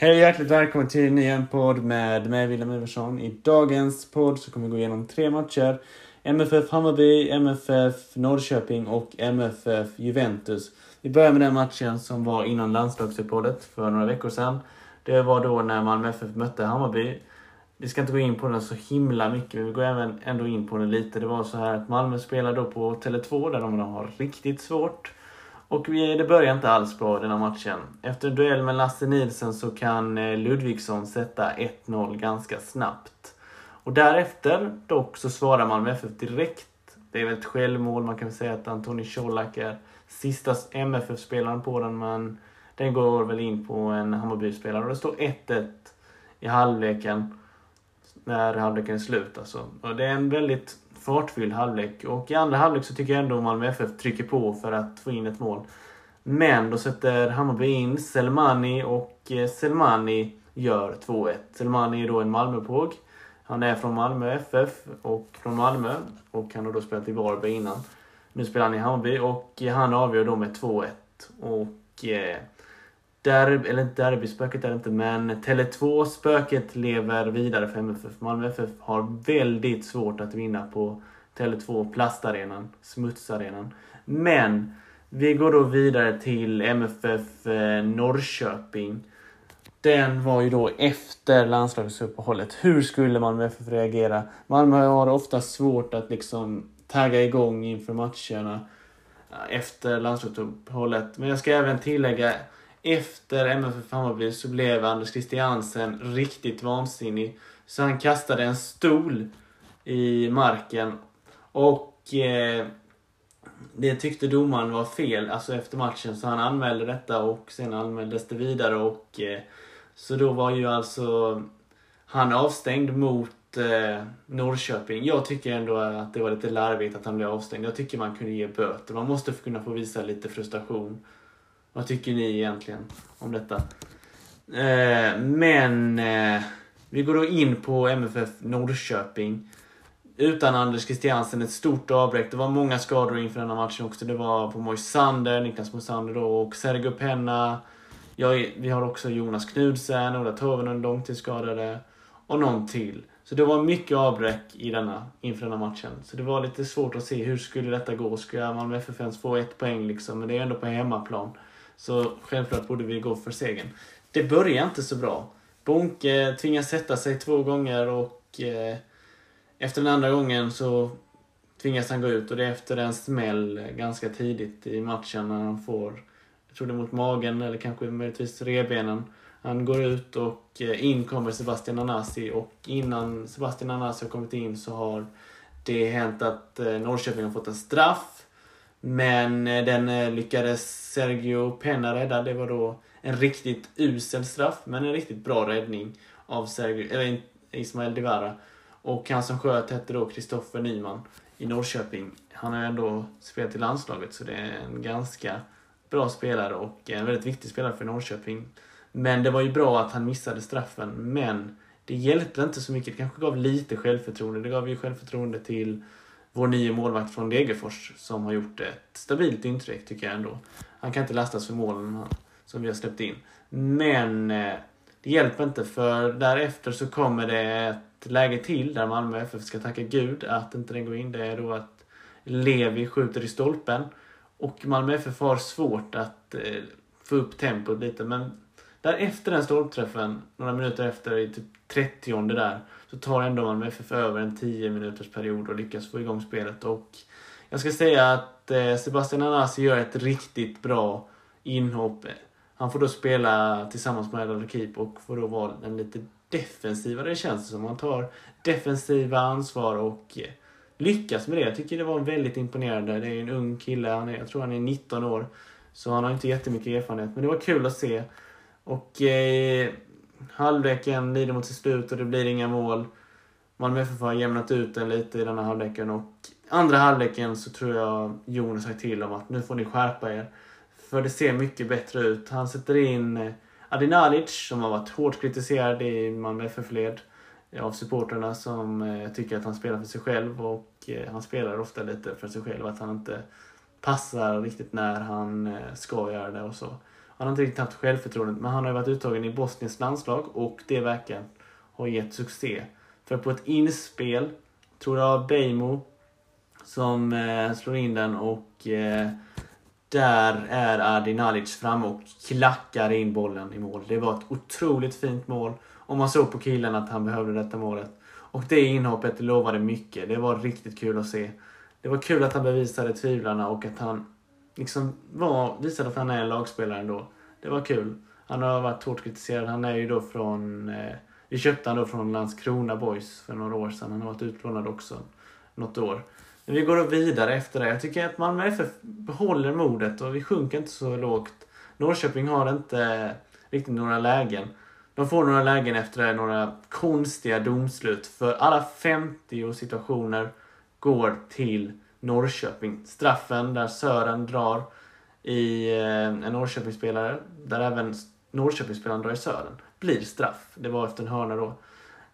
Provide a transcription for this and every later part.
Hej och hjärtligt välkommen till en ny podd med mig William Iversson. I dagens podd så kommer vi gå igenom tre matcher. MFF Hammarby, MFF Norrköping och MFF Juventus. Vi börjar med den matchen som var innan landslagsuppehållet för några veckor sedan. Det var då när Malmö FF mötte Hammarby. Vi ska inte gå in på den så himla mycket, men vi går även ändå in på den lite. Det var så här att Malmö spelade då på Tele2 där de har riktigt svårt. Och vi, det börjar inte alls bra den här matchen. Efter en duell med Lasse Nilsson så kan eh, Ludvigsson sätta 1-0 ganska snabbt. Och därefter dock så svarar Malmö FF direkt. Det är väl ett självmål, man kan väl säga att Antoni Colak är sista MFF-spelaren på den, men den går väl in på en Hammarby-spelare. Och det står 1-1 i halvleken. När halvleken är slut alltså. Och det är en väldigt fartfylld halvlek. Och i andra halvlek så tycker jag ändå Malmö FF trycker på för att få in ett mål. Men då sätter Hammarby in Selmani och eh, Selmani gör 2-1. Selmani är då en Malmöpåg. Han är från Malmö FF och från Malmö och han har då spelat i Varberg innan. Nu spelar han i Hammarby och eh, han avgör då med 2-1. Och eh, derby, eller derbyspöket är det inte, men Tele2-spöket lever vidare för MFF. Malmö FF har väldigt svårt att vinna på Tele2 Plastarenan, smutsarenan. Men vi går då vidare till MFF eh, Norrköping. Den var ju då efter landslagsuppehållet. Hur skulle Malmö FF reagera? Malmö har ofta svårt att liksom tagga igång inför matcherna eh, efter landslagsuppehållet. Men jag ska även tillägga efter MFF Hammarby så blev Anders Christiansen riktigt vansinnig. Så han kastade en stol i marken. Och eh, det tyckte domaren var fel, alltså efter matchen. Så han anmälde detta och sen anmäldes det vidare. Och, eh, så då var ju alltså han avstängd mot eh, Norrköping. Jag tycker ändå att det var lite larvigt att han blev avstängd. Jag tycker man kunde ge böter. Man måste kunna få visa lite frustration. Vad tycker ni egentligen om detta? Eh, men eh, vi går då in på MFF Norrköping. Utan Anders Christiansen, ett stort avbräck. Det var många skador inför denna matchen också. Det var på Moisander, Niklas Moisander då och Sergio Penna. Jag, vi har också Jonas Knudsen, Ola Toivonen långtidsskadade och någon till. Så det var mycket avbräck i denna, inför denna matchen. Så det var lite svårt att se hur skulle detta gå. Ska Malmö FF ens få ett poäng liksom? Men det är ändå på hemmaplan. Så självklart borde vi gå för segern. Det börjar inte så bra. Bonke tvingas sätta sig två gånger och eh, efter den andra gången så tvingas han gå ut och det är efter en smäll ganska tidigt i matchen när han får, jag tror det är mot magen eller kanske möjligtvis revbenen. Han går ut och eh, in kommer Sebastian Anasi och innan Sebastian Anasi har kommit in så har det hänt att eh, Norrköping har fått en straff men eh, den eh, lyckades Sergio Penna rädda. Det var då en riktigt usel straff, men en riktigt bra räddning av Sergio, eller Ismael Divara. Och han som sköt hette då Kristoffer Nyman i Norrköping. Han har ändå spelat i landslaget, så det är en ganska bra spelare och en väldigt viktig spelare för Norrköping. Men det var ju bra att han missade straffen, men det hjälpte inte så mycket. Det kanske gav lite självförtroende. Det gav ju självförtroende till vår nya målvakt från Degerfors som har gjort ett stabilt intryck tycker jag ändå. Han kan inte lastas för målen som vi har släppt in. Men eh, det hjälper inte för därefter så kommer det ett läge till där Malmö FF ska tacka gud att inte den går in. Det är då att Levi skjuter i stolpen. Och Malmö FF har svårt att eh, få upp tempot lite men där efter den stolpträffen, några minuter efter, i typ 30 där, så tar ändå Malmö FF över en 10 minuters period och lyckas få igång spelet. Och jag ska säga att eh, Sebastian Anasi gör ett riktigt bra inhopp. Han får då spela tillsammans med Adal Keep och får då vara en lite defensivare känns det som. Han tar defensiva ansvar och eh, lyckas med det. Jag tycker det var väldigt imponerande. Det är en ung kille, han är, jag tror han är 19 år. Så han har inte jättemycket erfarenhet. Men det var kul att se. Och eh, halvleken lider mot sitt slut och det blir inga mål. Malmö FF har jämnat ut den lite i denna halvleken och andra halvleken så tror jag Jonas sagt till om att nu får ni skärpa er. För det ser mycket bättre ut. Han sätter in eh, Adinalic som har varit hårt kritiserad i Malmö FF-led eh, av supporterna som eh, tycker att han spelar för sig själv och eh, han spelar ofta lite för sig själv. Att han inte passar riktigt när han ska göra det och så. Han har inte riktigt haft självförtroendet men han har ju varit uttagen i Bosniens landslag och det verkar ha gett succé. För på ett inspel, tror jag Bejmo som eh, slår in den och eh, där är Adi Nalic framme och klackar in bollen i mål. Det var ett otroligt fint mål. Och man såg på killen att han behövde detta målet. Och det inhoppet lovade mycket. Det var riktigt kul att se. Det var kul att han bevisade tvivlarna och att han liksom var, visade att han är en lagspelare ändå. Det var kul. Han har varit hårt kritiserad. Han är ju då från... Eh, vi köpte han då från Landskrona Boys för några år sedan. Han har varit utlånad också något år. Men vi går då vidare efter det. Jag tycker att Malmö FF behåller modet och vi sjunker inte så lågt. Norrköping har inte riktigt några lägen. De får några lägen efter det, några konstiga domslut. För alla 50 situationer går till Norrköping. Straffen där Sören drar i eh, en Norrköpingsspelare, där även Norrköpingsspelaren drar i Sören, blir straff. Det var efter en hörna då.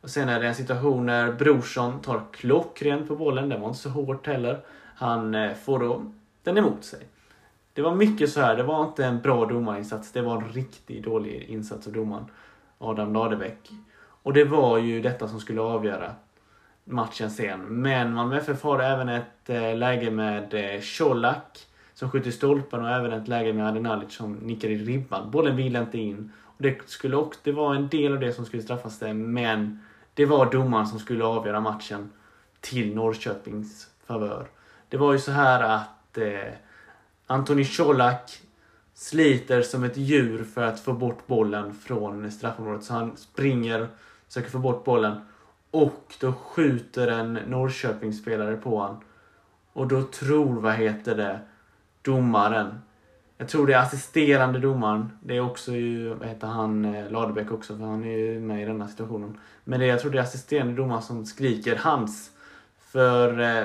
Och sen är det en situation när Brorsson tar klockrent på bollen. Den var inte så hårt heller. Han eh, får då den emot sig. Det var mycket så här. Det var inte en bra domarinsats. Det var en riktigt dålig insats av domaren. Adam Ladebäck. Och det var ju detta som skulle avgöra matchen sen. Men Malmö FF har även ett eh, läge med eh, Colak som skjuter i stolpen och även ett läge med Adenalic som nickar i ribban. Bollen vill inte in. Och det, skulle också, det var en del av det som skulle straffas det, men det var domaren som skulle avgöra matchen till Norrköpings favör. Det var ju så här att eh, Antoni Colak sliter som ett djur för att få bort bollen från straffområdet. Så han springer, försöker få bort bollen. Och då skjuter en Norrköpingsspelare på honom. Och då tror, vad heter det, domaren. Jag tror det är assisterande domaren. Det är också ju, vad heter han, eh, Ladebäck också, för han är ju med i denna situationen. Men det, jag tror det är assisterande domaren som skriker hans. För eh,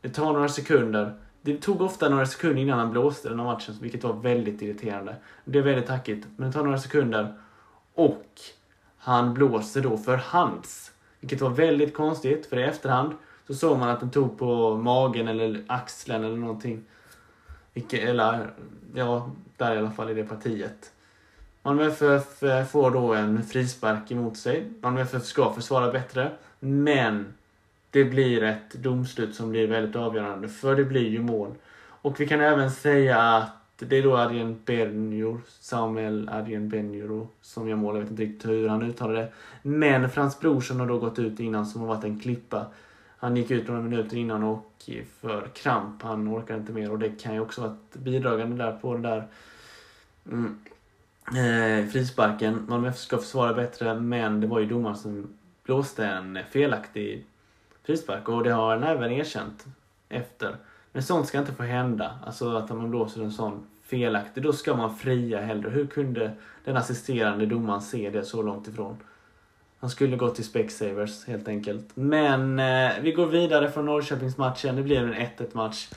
det tar några sekunder. Det tog ofta några sekunder innan han blåste den här matchen, vilket var väldigt irriterande. Det är väldigt tackigt, men det tar några sekunder. Och han blåser då för hands. Vilket var väldigt konstigt, för i efterhand så såg man att den tog på magen eller axeln eller någonting. Vilket, eller, ja, där i alla fall i det partiet. Malmö FF får då en frispark emot sig. Malmö FF ska försvara bättre, men det blir ett domslut som blir väldigt avgörande, för det blir ju mål. Och vi kan även säga att det är då Arjen Benjur, Samuel Arjen Benjur som gör mål. Jag vet inte riktigt hur han uttalar det. Men Frans Brorsson har då gått ut innan som har varit en klippa. Han gick ut några minuter innan och för kramp. Han orkar inte mer och det kan ju också vara ett bidragande där på den där mm, eh, frisparken. Malmö FF ska försvara bättre men det var ju domaren som blåste en felaktig frispark och det har han även erkänt efter. Men sånt ska inte få hända. Alltså att man blåser en sån felaktig, då ska man fria hellre. Hur kunde den assisterande domaren se det så långt ifrån? Han skulle gått till Specsavers helt enkelt. Men eh, vi går vidare från Norrköpingsmatchen. Det blir en 1-1 match.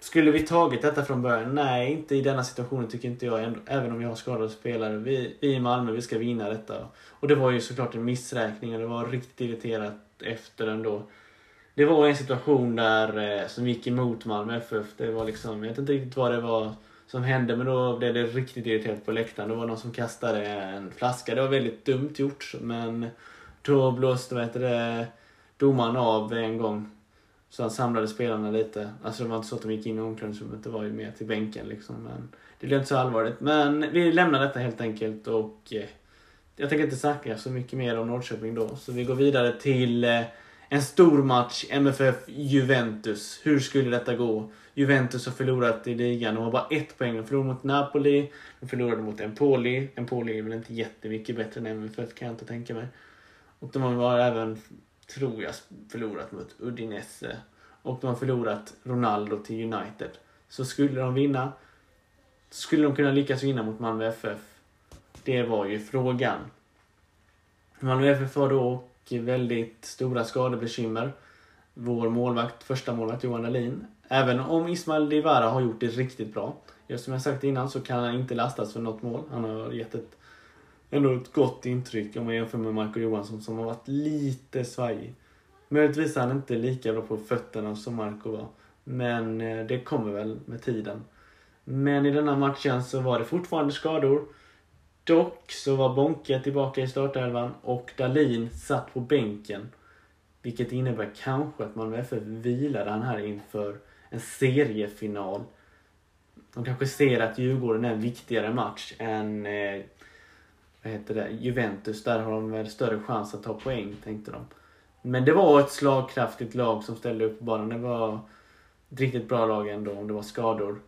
Skulle vi tagit detta från början? Nej, inte i denna situationen tycker inte jag. Även om vi har skadade spelare. Vi, vi i Malmö, vi ska vinna detta. Och det var ju såklart en missräkning och det var riktigt irriterat efter den då. Det var en situation där eh, som gick emot Malmö FF. Det var liksom, jag vet inte riktigt vad det var som hände men då blev det riktigt irriterat på läktaren. Det var någon som kastade en flaska. Det var väldigt dumt gjort men då blåste vad heter det, domaren av en gång. Så han samlade spelarna lite. Alltså det var inte så att de gick in i omklädningsrummet, det var ju mer till bänken liksom. Men det blev inte så allvarligt. Men vi lämnar detta helt enkelt och eh, jag tänker inte snacka så mycket mer om Norrköping då. Så vi går vidare till eh, en stor match, MFF-Juventus. Hur skulle detta gå? Juventus har förlorat i ligan. De har bara ett poäng. De förlorade mot Napoli. De förlorade mot Empoli. Empoli är väl inte jättemycket bättre än MFF kan jag inte tänka mig. Och de har även, tror jag, förlorat mot Udinese. Och de har förlorat Ronaldo till United. Så skulle de vinna, skulle de kunna lyckas vinna mot Malmö FF? Det var ju frågan. Malmö FF har då väldigt stora skadebekymmer. Vår målvakt, första målvakt Johan Dahlin. Även om Ismail Divara har gjort det riktigt bra. Just som jag sagt innan så kan han inte lastas för något mål. Han har gett ett, ändå ett gott intryck om man jämför med Marco Johansson som har varit lite svajig. Möjligtvis är han inte lika bra på fötterna som Marco var. Men eh, det kommer väl med tiden. Men i denna matchen så var det fortfarande skador. Dock så var Bonke tillbaka i startelvan och Dalin satt på bänken. Vilket innebär kanske att Malmö FF vilade han här inför en seriefinal. De kanske ser att Djurgården är en viktigare match än eh, vad heter det, Juventus. Där har de väl större chans att ta poäng, tänkte de. Men det var ett slagkraftigt lag som ställde upp på banan. Det var ett riktigt bra lag ändå om det var skador.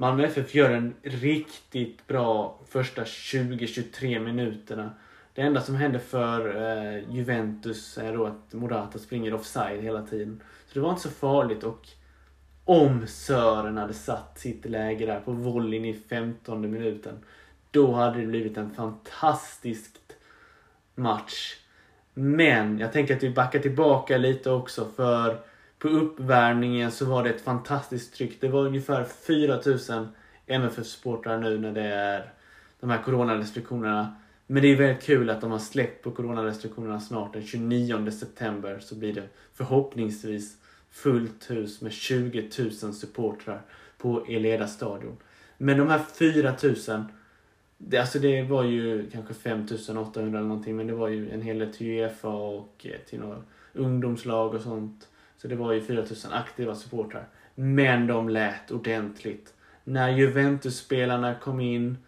Malmö FF gör en riktigt bra första 20-23 minuterna. Det enda som händer för eh, Juventus är då att Morata springer offside hela tiden. Så det var inte så farligt och om Sören hade satt sitt läge där på volleyn i 15 minuten. Då hade det blivit en fantastisk match. Men jag tänker att vi backar tillbaka lite också för på uppvärmningen så var det ett fantastiskt tryck. Det var ungefär 4000 MFF-supportrar nu när det är de här coronarestriktionerna. Men det är väldigt kul att de har släppt på coronarestriktionerna snart. Den 29 september så blir det förhoppningsvis fullt hus med 20 000 supportrar på Eleda stadion. Men de här 4000 det, alltså det var ju kanske 5800 eller någonting men det var ju en hel del till Uefa och eh, till några ungdomslag och sånt. Så det var ju 4000 aktiva supportrar. Men de lät ordentligt. När Juventus-spelarna kom in,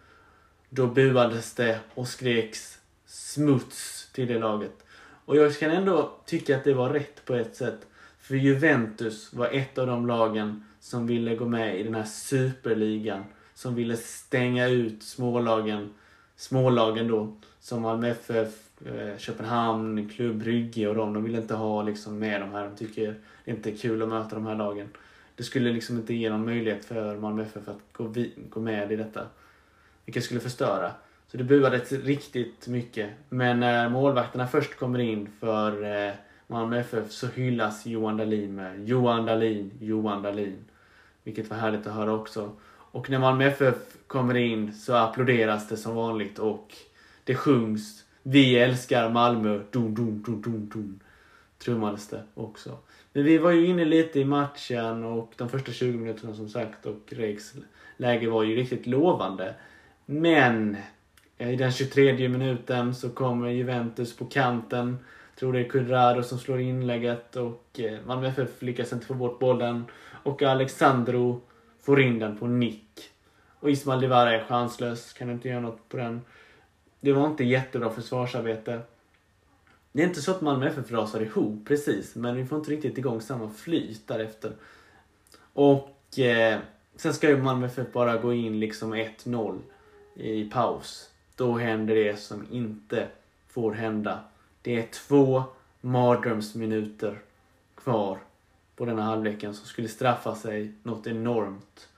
då buades det och skreks smuts till det laget. Och jag kan ändå tycka att det var rätt på ett sätt. För Juventus var ett av de lagen som ville gå med i den här superligan. Som ville stänga ut smålagen, smålagen då, som Malmö FF, Eh, Köpenhamn, Klubb Brygge och de. De vill inte ha liksom med de här. De tycker det inte är kul att möta de här lagen. Det skulle liksom inte ge någon möjlighet för Malmö FF att gå, vi, gå med i detta. Vilket skulle förstöra. Så det buades riktigt mycket. Men när målvakterna först kommer in för eh, Malmö FF så hyllas Johan Dahlin med Johan Dahlin, Johan Dahlin. Vilket var härligt att höra också. Och när Malmö FF kommer in så applåderas det som vanligt och det sjungs vi älskar Malmö, Dun, dun, dun, dun, dun, Trummades det också. Men vi var ju inne lite i matchen och de första 20 minuterna som sagt och Rieks läge var ju riktigt lovande. Men i den 23 minuten så kommer Juventus på kanten. Jag tror det är Curraro som slår inlägget och eh, Malmö FF lyckas inte få bort bollen. Och Alexandro får in den på nick. Och Ismail Divara är chanslös, kan inte göra något på den. Det var inte jättebra försvarsarbete. Det är inte så att Malmö FF rasar ihop precis, men vi får inte riktigt igång samma flyt därefter. Och eh, sen ska ju Malmö FF bara gå in liksom 1-0 i paus. Då händer det som inte får hända. Det är två mardrömsminuter kvar på denna halvleken som skulle straffa sig något enormt.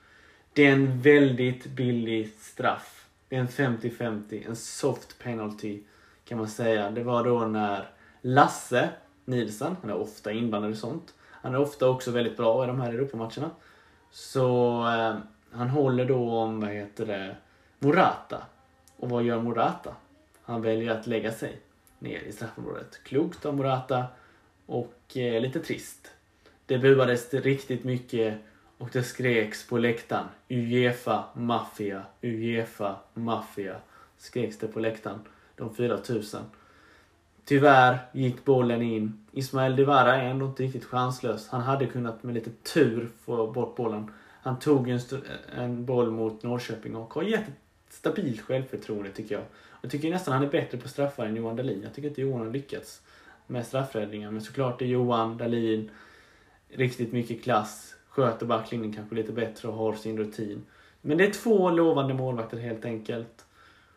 Det är en väldigt billig straff. En 50-50, en soft penalty kan man säga. Det var då när Lasse Nilsson, han är ofta inblandad i sånt. Han är ofta också väldigt bra i de här Europamatcherna. Så eh, han håller då om, vad heter det, Morata. Och vad gör Morata? Han väljer att lägga sig ner i straffområdet. Klokt av Morata och eh, lite trist. Det buades riktigt mycket och det skreks på läktaren. Uefa maffia, Uefa maffia. Skreks det på läktaren. De 4000. Tyvärr gick bollen in. Ismael Divara är ändå inte riktigt chanslös. Han hade kunnat med lite tur få bort bollen. Han tog en, en boll mot Norrköping och har gett ett stabilt självförtroende tycker jag. Jag tycker nästan han är bättre på straffar än Johan Dahlin. Jag tycker inte Johan har lyckats med straffräddningar. Men såklart är Johan Dahlin riktigt mycket klass. Sköter backlinjen kanske lite bättre och har sin rutin. Men det är två lovande målvakter helt enkelt.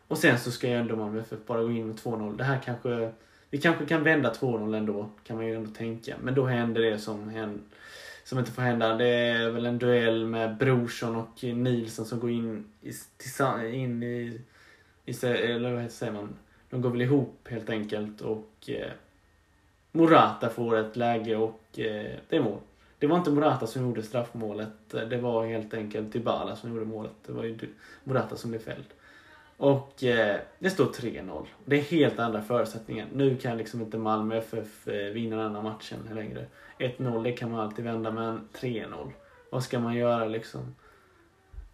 Och sen så ska ju ändå Malmö FF bara gå in med 2-0. Det här kanske... Vi kanske kan vända 2-0 ändå, kan man ju ändå tänka. Men då händer det som, händer, som inte får hända. Det är väl en duell med Brorsson och Nilsson som går in i, in i, i eller vad säger man? De går väl ihop helt enkelt och eh, Morata får ett läge och eh, det är mål. Det var inte Morata som gjorde straffmålet. Det var helt enkelt Dybala som gjorde målet. Det var ju Morata som blev fälld. Och eh, det står 3-0. Det är helt andra förutsättningar. Nu kan liksom inte Malmö FF eh, vinna den här matchen längre. 1-0 det kan man alltid vända men 3-0. Vad ska man göra liksom?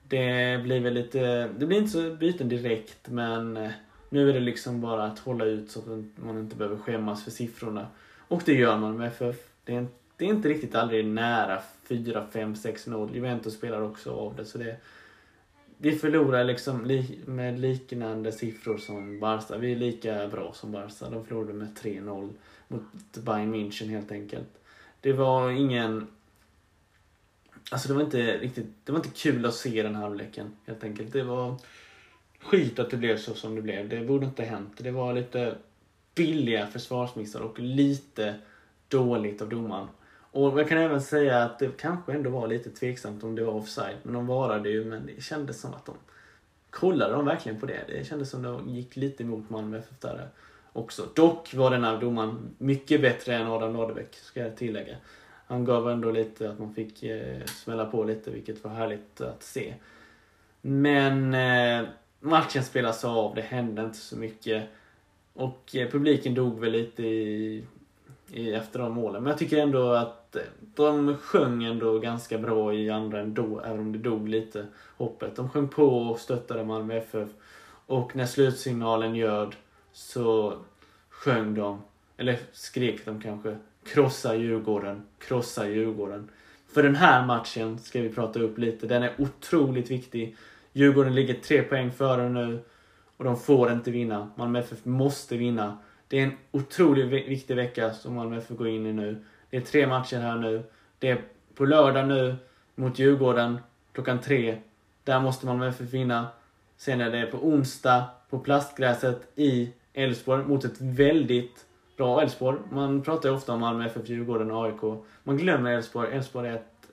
Det blir väl lite, det blir inte så byten direkt men eh, nu är det liksom bara att hålla ut så att man inte behöver skämmas för siffrorna. Och det gör man med FF. Det är, det är inte riktigt aldrig nära 4, 5, 6-0. Juventus spelar också av det så det vi förlorar liksom li med liknande siffror som Barca. Vi är lika bra som Barca. De förlorade med 3-0 mot Bayern München helt enkelt. Det var ingen... Alltså det var inte riktigt... Det var inte kul att se den här halvleken helt enkelt. Det var skit att det blev så som det blev. Det borde inte ha hänt. Det var lite billiga försvarsmissar och lite dåligt av domaren. Och jag kan även säga att det kanske ändå var lite tveksamt om det var offside. Men de varade ju, men det kändes som att de... Kollade de verkligen på det? Det kändes som att de gick lite emot Malmö FF där också. Dock var den här domaren mycket bättre än Adam Ladebäck, ska jag tillägga. Han gav ändå lite att man fick eh, smälla på lite, vilket var härligt att se. Men eh, matchen spelas av, det hände inte så mycket. Och eh, publiken dog väl lite i, i, efter de målen. Men jag tycker ändå att Eh, de sjöng ändå ganska bra i andra ändå, även om det dog lite hoppet. De sjöng på och stöttade Malmö FF. Och när slutsignalen ljöd så sjöng de, eller skrek de kanske, krossa Djurgården, krossa Djurgården. För den här matchen ska vi prata upp lite. Den är otroligt viktig. Djurgården ligger tre poäng före nu och de får inte vinna. Malmö FF måste vinna. Det är en otroligt viktig vecka som Malmö FF går in i nu. Det är tre matcher här nu. Det är på lördag nu mot Djurgården klockan tre. Där måste Malmö FF vinna. Sen är det på onsdag på plastgräset i Elfsborg mot ett väldigt bra Elfsborg. Man pratar ju ofta om Malmö FF, Djurgården och AIK. Man glömmer Elfsborg. Elfsborg är ett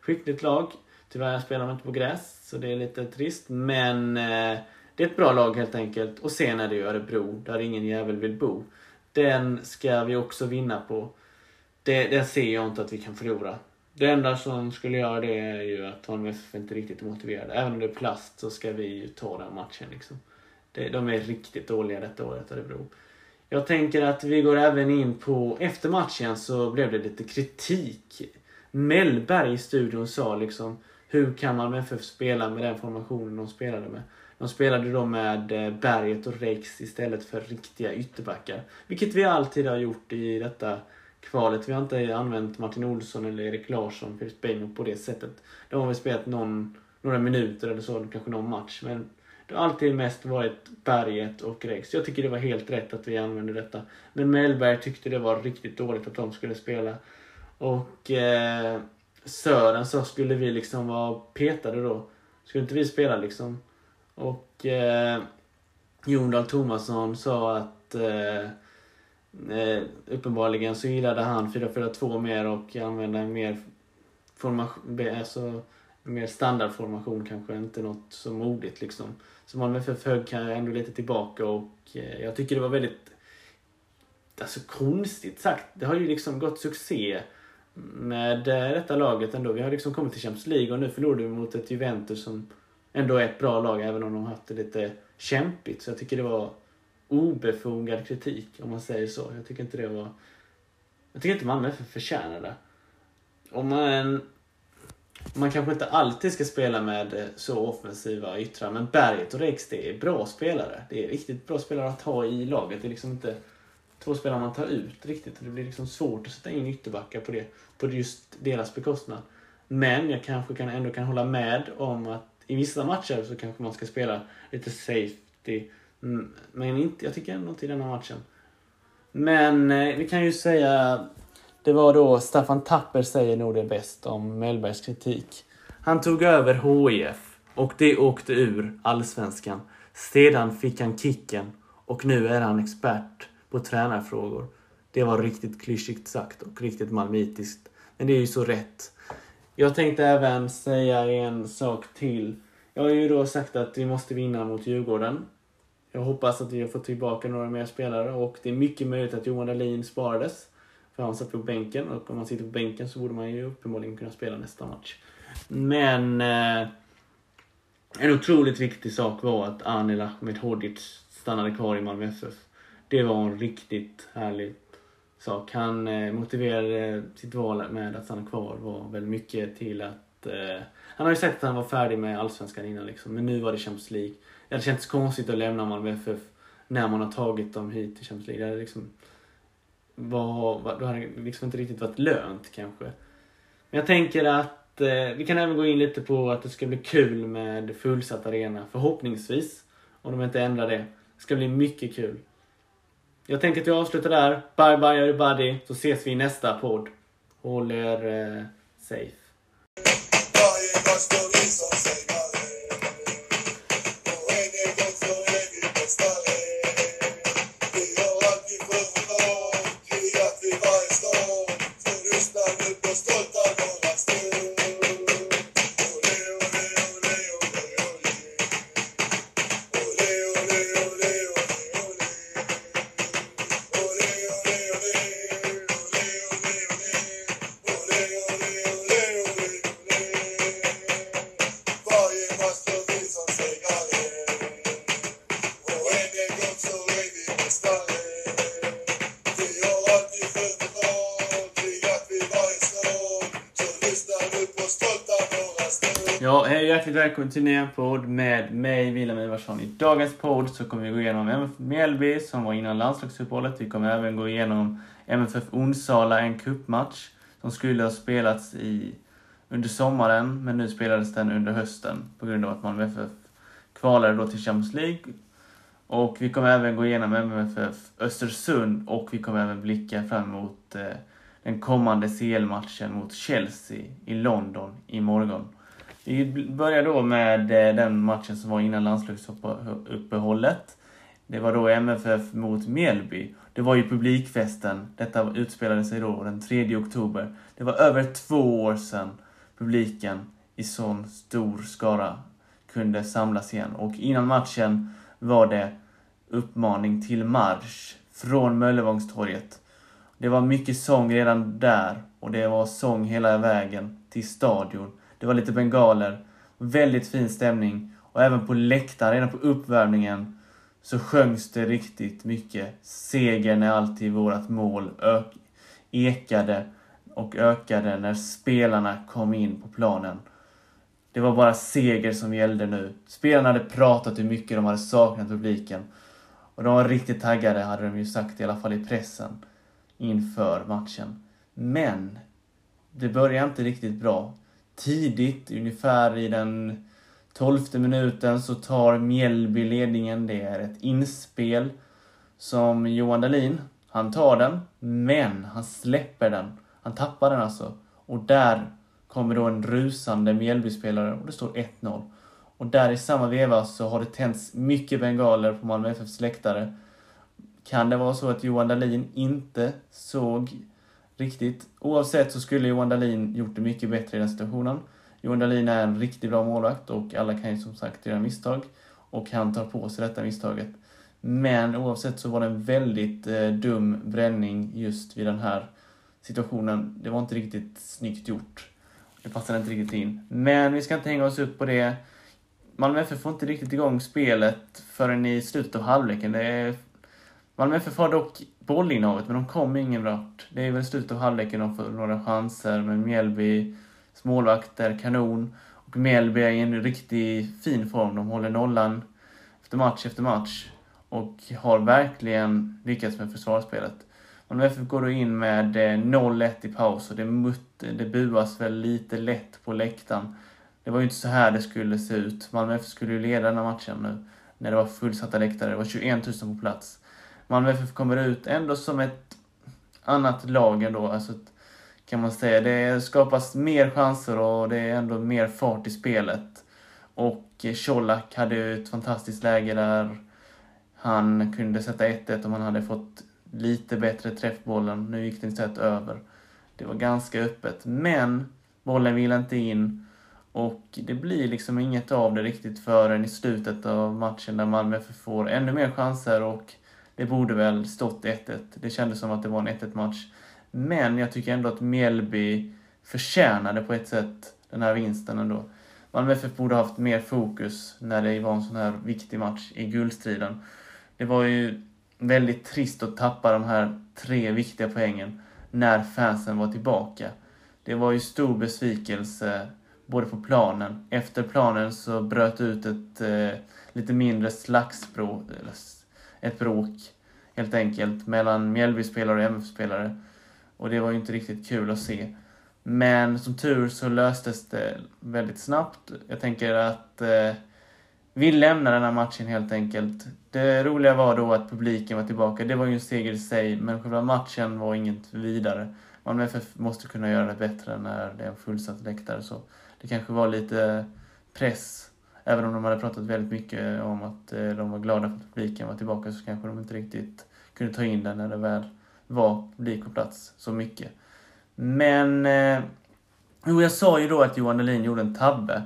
skickligt lag. Tyvärr spelar de inte på gräs, så det är lite trist. Men eh, det är ett bra lag helt enkelt. Och sen är det ju Örebro, där ingen jävel vill bo. Den ska vi också vinna på. Det, den ser jag inte att vi kan förlora. Det enda som skulle göra det är ju att Malmö FF inte riktigt är motiverade. Även om det är plast så ska vi ju ta den matchen liksom. Det, de är riktigt dåliga detta året, Örebro. Jag tänker att vi går även in på, efter matchen så blev det lite kritik. Mellberg i studion sa liksom, hur kan Malmö FF spela med den formationen de spelade med? De spelade då med eh, Berget och Rex istället för riktiga ytterbackar. Vilket vi alltid har gjort i detta kvalet. Vi har inte använt Martin Olsson eller Erik Larsson, Filip Beijmo på det sättet. De har väl spelat någon, några minuter eller så, kanske någon match. Men det har alltid mest varit Berget och Rex. Jag tycker det var helt rätt att vi använde detta. Men Mellberg tyckte det var riktigt dåligt att de skulle spela. Och eh, Sören så skulle vi liksom vara petade då. Skulle inte vi spela liksom? Och eh, Jon Dahl Tomasson sa att eh, eh, uppenbarligen så gillade han 4-4-2 mer och använde en mer formation, alltså mer standardformation kanske, inte något så modigt liksom. Så Malmö FF högg ändå lite tillbaka och eh, jag tycker det var väldigt alltså konstigt sagt. Det har ju liksom gått succé med eh, detta laget ändå. Vi har liksom kommit till Champions League och nu förlorade vi mot ett Juventus som ändå är ett bra lag även om de har haft det lite kämpigt. Så jag tycker det var obefogad kritik om man säger så. Jag tycker inte det var... Jag tycker inte Malmö FF förtjänar det. Om man man kanske inte alltid ska spela med eh, så offensiva yttrar, men Berget och Rex det är bra spelare. Det är riktigt bra spelare att ha i laget. Det är liksom inte två spelare man tar ut riktigt. Det blir liksom svårt att sätta in ytterbackar på det, på just deras bekostnad. Men jag kanske kan, ändå kan hålla med om att i vissa matcher så kanske man ska spela lite safety. Mm, men inte, jag tycker ändå inte i denna matchen. Men eh, vi kan ju säga det var då Staffan Tapper säger nog det bäst om Mellbergs kritik. Han tog över HIF och det åkte ur allsvenskan. Sedan fick han kicken och nu är han expert på tränarfrågor. Det var riktigt klyschigt sagt och riktigt malmitiskt. Men det är ju så rätt. Jag tänkte även säga en sak till. Jag har ju då sagt att vi måste vinna mot Djurgården. Jag hoppas att vi har fått tillbaka några mer spelare och det är mycket möjligt att Johan Dahlin sparades. För han satt på bänken och om man sitter på bänken så borde man ju uppenbarligen kunna spela nästa match. Men eh, en otroligt viktig sak var att Anel Ahmedhodzic stannade kvar i Malmö FF. Det var en riktigt härlig sak. Han eh, motiverade sitt val med att stanna kvar var väldigt mycket till att att... Eh, han har ju sagt att han var färdig med Allsvenskan innan liksom, men nu var det Champions League. Det hade känts konstigt att lämna Malmö FF när man har tagit dem hit till Champions League. Det hade liksom... Var, var, då hade det liksom inte riktigt varit lönt kanske. Men jag tänker att eh, vi kan även gå in lite på att det ska bli kul med fullsatt arena, förhoppningsvis. Om de inte ändrar det. Det ska bli mycket kul. Jag tänker att vi avslutar där. Bye bye everybody, så ses vi i nästa podd. Håll er eh, safe. Let's go. Ja, hej hjärtligt välkommen till nya podd med mig, Wilhelm Ivarsson. I dagens podd så kommer vi gå igenom MFF Mjällby som var innan landslagsuppehållet. Vi kommer även gå igenom MFF Onsala, en kuppmatch som skulle ha spelats i, under sommaren men nu spelades den under hösten på grund av att Malmö FF kvalade då till Champions League. Och vi kommer även gå igenom MFF Östersund och vi kommer även blicka fram emot eh, den kommande CL-matchen mot Chelsea i London imorgon. Vi börjar då med eh, den matchen som var innan landslagsuppehållet. Det var då MFF mot Mjällby. Det var ju publikfesten. Detta utspelade sig då den 3 oktober. Det var över två år sedan publiken i sån stor skara kunde samlas igen. Och innan matchen var det uppmaning till marsch från Möllevångstorget. Det var mycket sång redan där och det var sång hela vägen till stadion. Det var lite bengaler. Väldigt fin stämning. Och även på läktaren, redan på uppvärmningen, så sjöngs det riktigt mycket. Segern är alltid vårt mål. Ök ekade och ökade när spelarna kom in på planen. Det var bara seger som gällde nu. Spelarna hade pratat hur mycket de hade saknat publiken. Och de var riktigt taggade, hade de ju sagt i alla fall i pressen, inför matchen. Men det började inte riktigt bra tidigt, ungefär i den tolfte minuten, så tar Mjällby ledningen. Det är ett inspel som Johan Dahlin, han tar den, men han släpper den. Han tappar den alltså. Och där kommer då en rusande Mjällby-spelare och det står 1-0. Och där i samma veva så har det tänts mycket bengaler på Malmö FFs läktare. Kan det vara så att Johan Dahlin inte såg riktigt. Oavsett så skulle Johan Dahlin gjort det mycket bättre i den situationen. Johan Dahlin är en riktigt bra målvakt och alla kan ju som sagt göra misstag. Och han tar på sig detta misstaget. Men oavsett så var det en väldigt eh, dum bränning just vid den här situationen. Det var inte riktigt snyggt gjort. Det passade inte riktigt in. Men vi ska inte hänga oss upp på det. Malmö FF får inte riktigt igång spelet förrän i slutet av halvleken. Det är Malmö FF har dock bollinnehavet, men de kom ingen vart. Det är väl slutet av halvleken de får några chanser, men Mjällby, målvakter, kanon. Och Mjällby är i en riktigt fin form. De håller nollan efter match efter match och har verkligen lyckats med försvarsspelet. Malmö FF går då in med eh, 0-1 i paus och det, mutt, det buas väl lite lätt på läktaren. Det var ju inte så här det skulle se ut. Malmö FF skulle ju leda den här matchen nu när det var fullsatta läktare. Det var 21 000 på plats. Malmö FF kommer ut ändå som ett annat lag ändå. Alltså, kan man säga. Det skapas mer chanser och det är ändå mer fart i spelet. Och eh, Colak hade ju ett fantastiskt läge där han kunde sätta 1-1 om han hade fått lite bättre träffbollen. Nu gick den istället över. Det var ganska öppet, men bollen ville inte in. Och det blir liksom inget av det riktigt förrän i slutet av matchen där Malmö FF får ännu mer chanser och det borde väl stått 1-1. Det kändes som att det var en 1-1 match. Men jag tycker ändå att Mjällby förtjänade på ett sätt den här vinsten ändå. Malmö FF borde haft mer fokus när det var en sån här viktig match i guldstriden. Det var ju väldigt trist att tappa de här tre viktiga poängen när fansen var tillbaka. Det var ju stor besvikelse både på planen. Efter planen så bröt ut ett eh, lite mindre slagsbråk, ett bråk helt enkelt mellan Mjällby-spelare och MF-spelare. Och det var ju inte riktigt kul att se. Men som tur så löstes det väldigt snabbt. Jag tänker att eh, vi lämnar den här matchen helt enkelt. Det roliga var då att publiken var tillbaka. Det var ju en seger i sig, men själva matchen var inget vidare. Malmö FF måste kunna göra det bättre när det är en fullsatt läktare. Så det kanske var lite press. Även om de hade pratat väldigt mycket om att eh, de var glada för att publiken var tillbaka så kanske de inte riktigt kunde ta in den när det väl var publik på plats så mycket. Men... Eh, jo, jag sa ju då att Johan Dahlin gjorde en tabbe.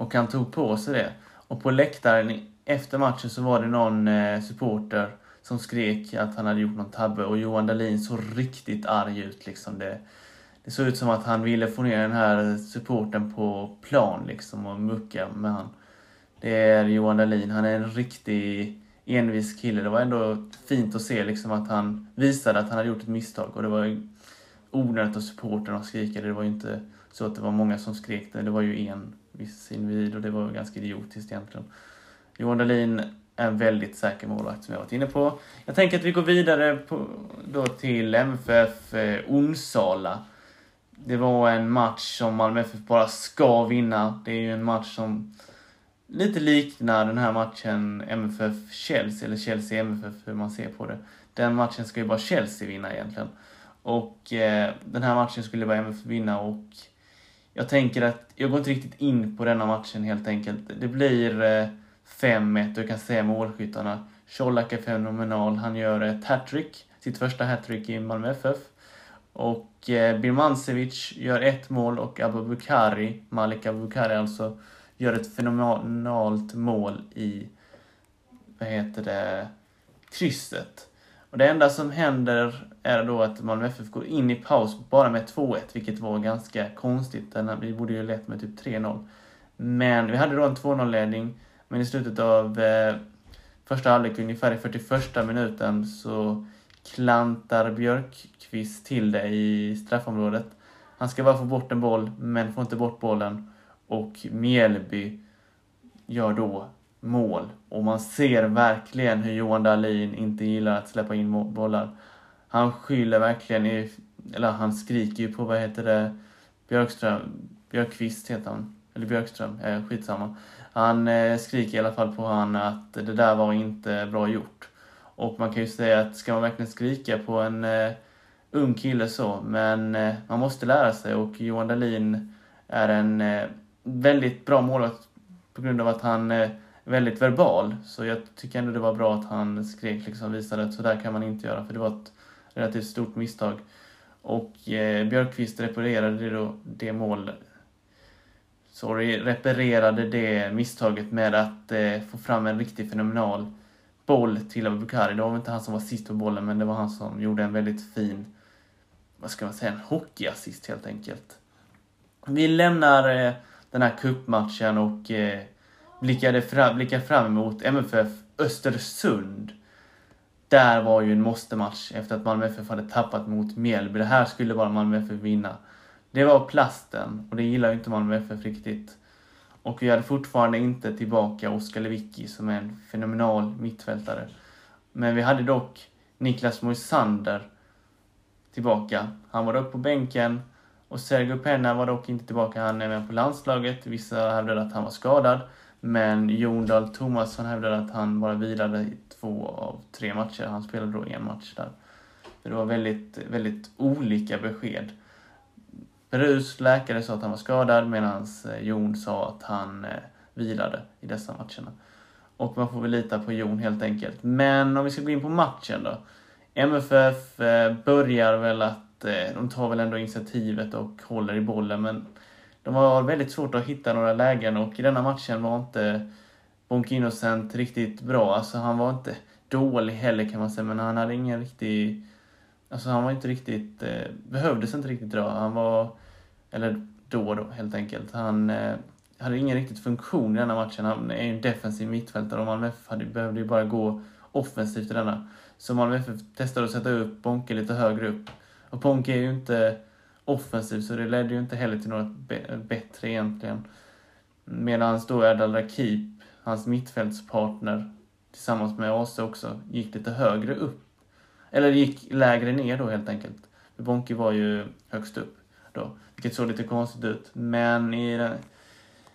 Och han tog på sig det. Och på läktaren efter matchen så var det någon eh, supporter som skrek att han hade gjort någon tabbe och Johan Dahlin såg riktigt arg ut. Liksom. Det, det såg ut som att han ville få ner den här supporten på plan liksom och mucka med han. Det är Johan Dahlin. Han är en riktig envis kille. Det var ändå fint att se liksom att han visade att han hade gjort ett misstag och det var onödigt av supportrarna att skrika. Det var ju inte så att det var många som skrek det. Det var ju en viss individ och det var ganska idiotiskt egentligen. Johan Dahlin är en väldigt säker målvakt som jag varit inne på. Jag tänker att vi går vidare på, då till MFF eh, Onsala. Det var en match som Malmö FF bara ska vinna. Det är ju en match som lite liknar den här matchen MFF-Chelsea, eller Chelsea-MFF hur man ser på det. Den matchen ska ju bara Chelsea vinna egentligen. Och eh, den här matchen skulle bara MFF vinna och jag tänker att jag går inte riktigt in på denna matchen helt enkelt. Det blir eh, 5-1 och jag kan säga målskyttarna. Colak är fenomenal. Han gör ett hattrick, sitt första hattrick i Malmö FF. Och eh, Birmancevic gör ett mål och Abubakari, Malik Abubakari alltså, gör ett fenomenalt mål i, vad heter det, krysset. Och det enda som händer är då att Malmö FF går in i paus bara med 2-1, vilket var ganska konstigt. Vi borde ju lett med typ 3-0. Men vi hade då en 2-0-ledning, men i slutet av eh, första halvlek, ungefär i 41 minuten, så klantar Björkqvist till det i straffområdet. Han ska bara få bort en boll, men får inte bort bollen. Och Mjällby gör då mål. Och man ser verkligen hur Johan Dahlin inte gillar att släppa in bollar. Han skyller verkligen, i, eller han skriker ju på, vad heter det, Björkström, Björkqvist heter han. Eller Björkström, eh, skitsamma. Han eh, skriker i alla fall på han att det där var inte bra gjort. Och man kan ju säga att ska man verkligen skrika på en eh, ung kille så, men eh, man måste lära sig och Johan Dahlin är en eh, väldigt bra målvakt på grund av att han är väldigt verbal. Så jag tycker ändå det var bra att han skrek liksom visade att så där kan man inte göra för det var ett relativt stort misstag. Och eh, Björkqvist reparerade det, då, det mål sorry, reparerade det misstaget med att eh, få fram en riktigt fenomenal boll till Abubakari. Det var väl inte han som var sist på bollen, men det var han som gjorde en väldigt fin, vad ska man säga, en hockeyassist helt enkelt. Vi lämnar eh, den här kuppmatchen och eh, blickade fram, blickade fram emot MFF Östersund. Där var ju en måste-match efter att Malmö FF hade tappat mot Mjällby. Det här skulle bara Malmö FF vinna. Det var plasten och det gillar ju inte Malmö FF riktigt. Och vi hade fortfarande inte tillbaka Oskar Lewicki som är en fenomenal mittfältare. Men vi hade dock Niklas Moisander tillbaka. Han var uppe på bänken och Sergio Penna var dock inte tillbaka. Han är med på landslaget. Vissa hävdade att han var skadad. Men Jon Dahl Tomasson hävdade att han bara vilade i två av tre matcher. Han spelade då en match där. Det var väldigt, väldigt olika besked. Perus läkare sa att han var skadad medan eh, Jon sa att han eh, vilade i dessa matcherna. Och man får väl lita på Jon helt enkelt. Men om vi ska gå in på matchen då. MFF eh, börjar väl att, Eh, de tar väl ändå initiativet och håller i bollen men de har väldigt svårt att hitta några lägen och i denna matchen var inte Bonk Innocent riktigt bra. Alltså han var inte dålig heller kan man säga men han hade ingen riktig Alltså han var inte riktigt, eh, behövdes inte riktigt bra. Han var, eller då då helt enkelt. Han eh, hade ingen riktigt funktion i denna matchen. Han är ju en defensiv mittfältare och Malmö FF hade, behövde ju bara gå offensivt i denna. Så Malmö FF testade att sätta upp Bonke lite högre upp. Och Bonke är ju inte offensiv så det ledde ju inte heller till något bättre egentligen. Medan då Erdal Rakip, hans mittfältspartner, tillsammans med Ase också, gick lite högre upp. Eller gick lägre ner då helt enkelt. För Bonke var ju högst upp då, vilket såg lite konstigt ut. Men i den,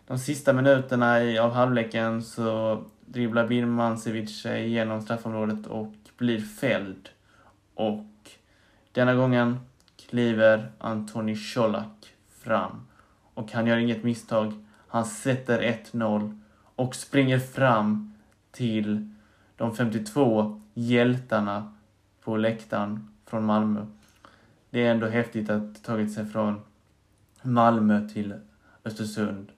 de sista minuterna i, av halvleken så dribblar Birmancevic sig igenom straffområdet och blir fälld. Och denna gången kliver Antoni Colak fram. Och han gör inget misstag. Han sätter 1-0 och springer fram till de 52 hjältarna på läktaren från Malmö. Det är ändå häftigt att tagit sig från Malmö till Östersund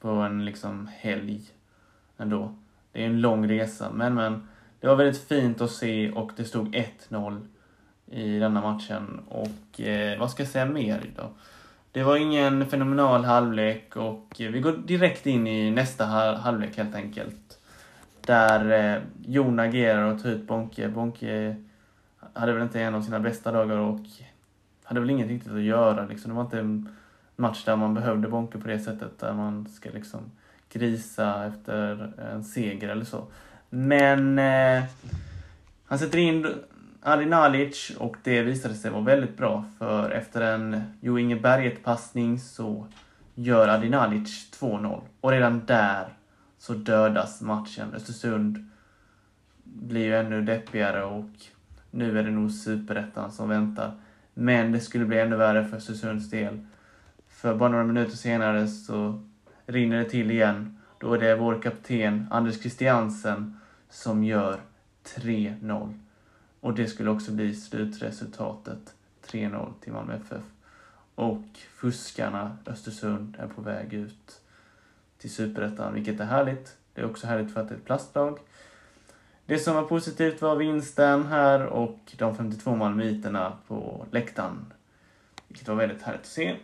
på en liksom helg ändå. Det är en lång resa, men men. Det var väldigt fint att se och det stod 1-0 i denna matchen. Och eh, vad ska jag säga mer då? Det var ingen fenomenal halvlek och eh, vi går direkt in i nästa halvlek helt enkelt. Där eh, Jon agerar och tar ut Bonke. Bonke hade väl inte en av sina bästa dagar och hade väl inget riktigt att göra. Liksom. Det var inte en match där man behövde Bonke på det sättet, där man ska liksom grisa efter en seger eller så. Men eh, han sätter in Ali Nalic och det visade sig vara väldigt bra för efter en Jo Inge Berget-passning så gör Adi Nalic 2-0 och redan där så dödas matchen. Östersund blir ju ännu deppigare och nu är det nog superettan som väntar. Men det skulle bli ännu värre för Östersunds del. För bara några minuter senare så rinner det till igen. Då är det vår kapten Anders Christiansen som gör 3-0. Och det skulle också bli slutresultatet. 3-0 till Malmö FF. Och fuskarna Östersund är på väg ut till Superettan, vilket är härligt. Det är också härligt för att det är ett plastlag. Det som var positivt var vinsten här och de 52 malmöiterna på läktaren. Vilket var väldigt härligt att se.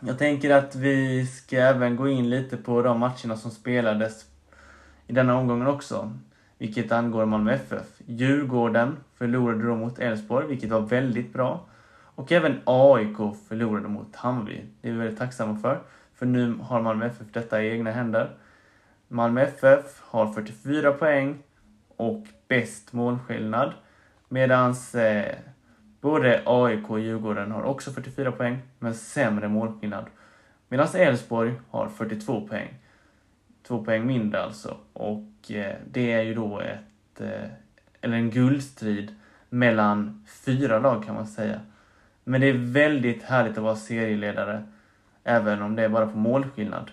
Jag tänker att vi ska även gå in lite på de matcherna som spelades i denna omgången också vilket angår Malmö FF. Djurgården förlorade då mot Elfsborg, vilket var väldigt bra. Och även AIK förlorade mot Hammarby. Det är vi väldigt tacksamma för, för nu har Malmö FF detta i egna händer. Malmö FF har 44 poäng och bäst målskillnad. Medan eh, både AIK och Djurgården har också 44 poäng, men sämre målskillnad. Medan Elfsborg har 42 poäng. Två poäng mindre alltså. Och eh, det är ju då ett, eh, eller en guldstrid mellan fyra lag kan man säga. Men det är väldigt härligt att vara serieledare, även om det är bara på målskillnad.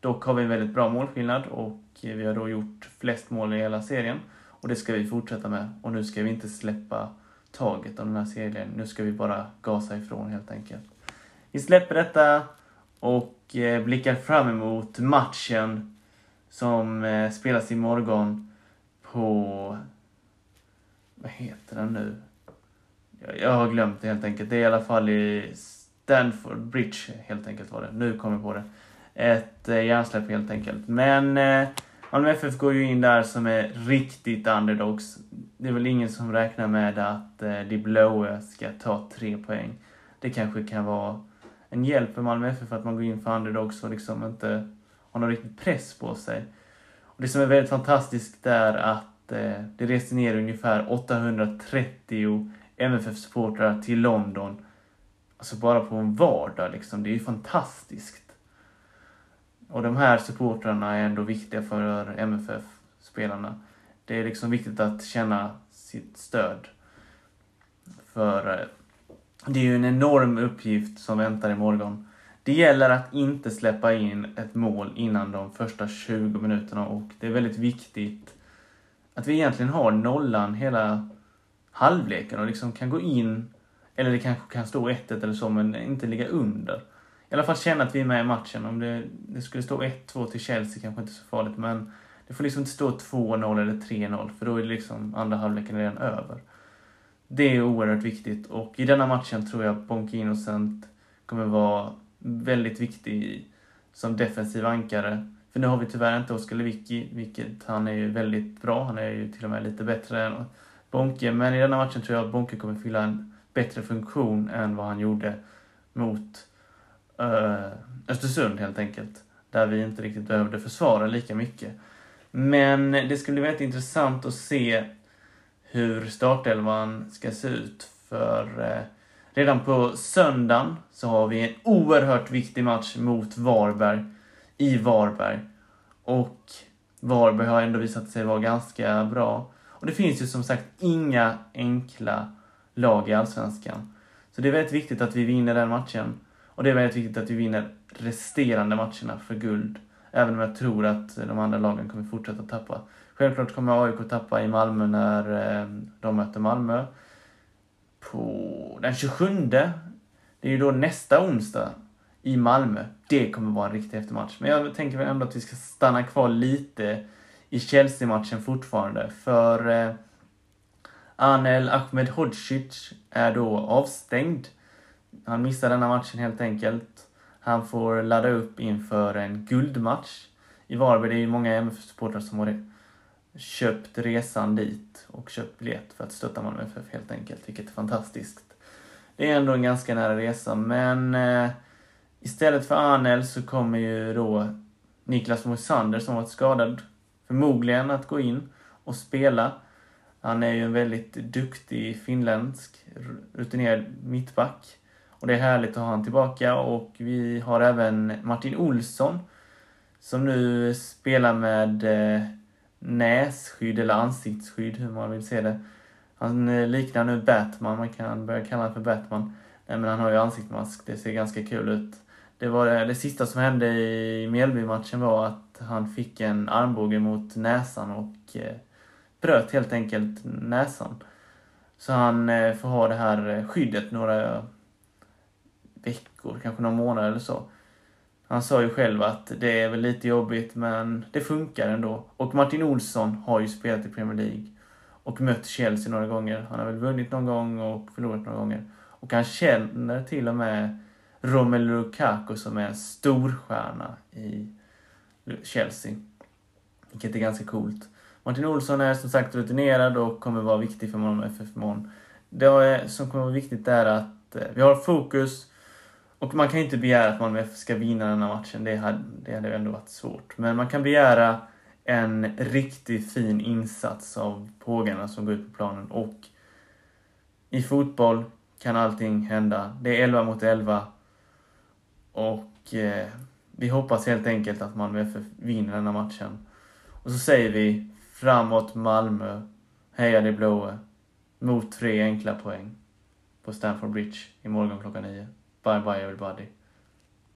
Dock har vi en väldigt bra målskillnad och vi har då gjort flest mål i hela serien. Och det ska vi fortsätta med. Och nu ska vi inte släppa taget om den här serien. Nu ska vi bara gasa ifrån helt enkelt. Vi släpper detta och eh, blickar fram emot matchen som eh, spelas imorgon på... Vad heter den nu? Jag, jag har glömt det helt enkelt. Det är i alla fall i Stanford Bridge helt enkelt var det. Nu kommer jag på det. Ett eh, hjärnsläpp helt enkelt. Men eh, Malmö FF går ju in där som är riktigt underdogs. Det är väl ingen som räknar med att eh, de blåa ska ta tre poäng. Det kanske kan vara en hjälp för Malmö FF att man går in för underdogs och liksom inte har någon riktig press på sig. Och det som är väldigt fantastiskt är att eh, det reste ner ungefär 830 MFF-supportrar till London. Alltså bara på en vardag liksom. Det är ju fantastiskt. Och de här supportrarna är ändå viktiga för MFF-spelarna. Det är liksom viktigt att känna sitt stöd. För eh, det är ju en enorm uppgift som väntar imorgon. Det gäller att inte släppa in ett mål innan de första 20 minuterna och det är väldigt viktigt att vi egentligen har nollan hela halvleken och liksom kan gå in, eller det kanske kan stå 1-1 eller så, men inte ligga under. I alla fall känna att vi är med i matchen. Om det, det skulle stå 1-2 till Chelsea kanske inte så farligt, men det får liksom inte stå 2-0 eller 3-0, för då är det liksom andra halvleken redan över. Det är oerhört viktigt och i denna matchen tror jag Bonke Innocent kommer vara väldigt viktig som defensiv ankare. För nu har vi tyvärr inte Oskar Lewicki, vilket han är ju väldigt bra. Han är ju till och med lite bättre än Bonke. Men i denna matchen tror jag att Bonke kommer fylla en bättre funktion än vad han gjorde mot uh, Östersund helt enkelt. Där vi inte riktigt behövde försvara lika mycket. Men det ska bli väldigt intressant att se hur startelvan ska se ut. För eh, redan på söndagen så har vi en oerhört viktig match mot Varberg i Varberg. Och Varberg har ändå visat sig vara ganska bra. Och det finns ju som sagt inga enkla lag i Allsvenskan. Så det är väldigt viktigt att vi vinner den matchen. Och det är väldigt viktigt att vi vinner resterande matcherna för guld. Även om jag tror att de andra lagen kommer fortsätta tappa. Självklart kommer AIK tappa i Malmö när eh, de möter Malmö. På den 27, det är ju då nästa onsdag i Malmö. Det kommer vara en riktig eftermatch. Men jag tänker väl ändå att vi ska stanna kvar lite i Chelsea-matchen fortfarande. För eh, Anel Ahmedhodzic är då avstängd. Han missar denna matchen helt enkelt. Han får ladda upp inför en guldmatch i Varberg. Det är ju många MFF-supportrar som har köpt resan dit och köpt biljett för att stötta Malmö FF helt enkelt, vilket är fantastiskt. Det är ändå en ganska nära resa, men eh, istället för Arnel så kommer ju då Niklas Moisander som varit skadad förmodligen att gå in och spela. Han är ju en väldigt duktig finländsk rutinerad mittback. Och det är härligt att ha honom tillbaka och vi har även Martin Olsson som nu spelar med eh, nässkydd eller ansiktsskydd, hur man vill se det. Han eh, liknar nu Batman, man kan börja kalla honom för Batman. Nej, men han har ju ansiktsmask, det ser ganska kul ut. Det, var det, det sista som hände i Mjällby-matchen var att han fick en armbåge mot näsan och eh, bröt helt enkelt näsan. Så han eh, får ha det här eh, skyddet några veckor, kanske några månader eller så. Han sa ju själv att det är väl lite jobbigt men det funkar ändå. Och Martin Olsson har ju spelat i Premier League och mött Chelsea några gånger. Han har väl vunnit någon gång och förlorat några gånger. Och han känner till och med Romelu Lukaku som är en storstjärna i Chelsea. Vilket är ganska coolt. Martin Olsson är som sagt rutinerad och kommer vara viktig för Malmö FF imorgon. Det som kommer vara viktigt är att eh, vi har fokus och man kan inte begära att Malmö FF ska vinna den här matchen. Det hade, det hade ändå varit svårt. Men man kan begära en riktigt fin insats av pågarna som går ut på planen. Och i fotboll kan allting hända. Det är 11 mot 11. Och eh, vi hoppas helt enkelt att Malmö FF vinner den här matchen. Och så säger vi framåt Malmö, heja de blåa, mot tre enkla poäng på Stamford Bridge imorgon klockan nio. Bye bye everybody.